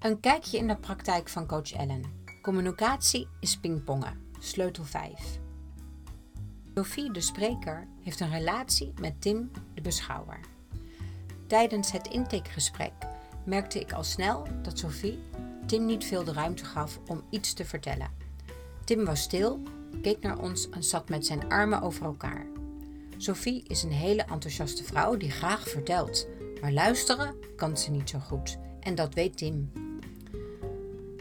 Een kijkje in de praktijk van coach Ellen. Communicatie is pingpongen. Sleutel 5. Sophie de spreker heeft een relatie met Tim de beschouwer. Tijdens het intakegesprek merkte ik al snel dat Sophie Tim niet veel de ruimte gaf om iets te vertellen. Tim was stil, keek naar ons en zat met zijn armen over elkaar. Sophie is een hele enthousiaste vrouw die graag vertelt, maar luisteren kan ze niet zo goed. En dat weet Tim.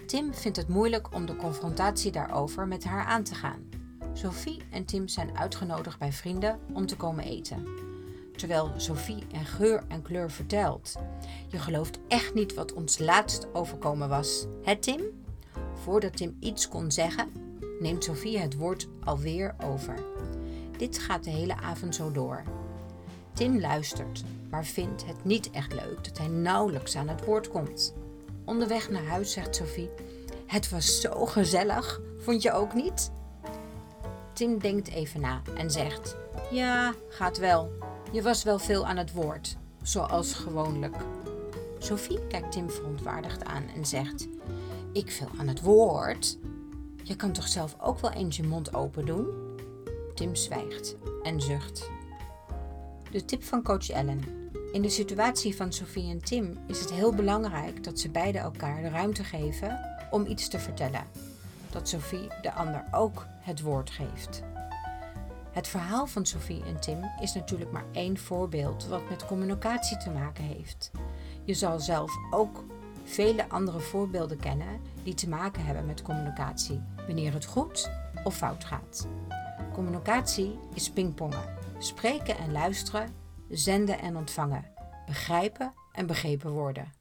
Tim vindt het moeilijk om de confrontatie daarover met haar aan te gaan. Sophie en Tim zijn uitgenodigd bij vrienden om te komen eten. Terwijl Sophie en geur en kleur vertelt. Je gelooft echt niet wat ons laatst overkomen was, hè Tim? Voordat Tim iets kon zeggen, neemt Sophie het woord alweer over. Dit gaat de hele avond zo door. Tim luistert, maar vindt het niet echt leuk dat hij nauwelijks aan het woord komt. Onderweg naar huis zegt Sophie: Het was zo gezellig, vond je ook niet? Tim denkt even na en zegt: Ja, gaat wel. Je was wel veel aan het woord, zoals gewoonlijk. Sophie kijkt Tim verontwaardigd aan en zegt: Ik veel aan het woord? Je kan toch zelf ook wel eens je mond open doen? Tim zwijgt en zucht. De tip van coach Ellen. In de situatie van Sophie en Tim is het heel belangrijk dat ze beide elkaar de ruimte geven om iets te vertellen. Dat Sophie de ander ook het woord geeft. Het verhaal van Sophie en Tim is natuurlijk maar één voorbeeld wat met communicatie te maken heeft. Je zal zelf ook vele andere voorbeelden kennen die te maken hebben met communicatie, wanneer het goed of fout gaat. Communicatie is pingpongen. Spreken en luisteren, zenden en ontvangen, begrijpen en begrepen worden.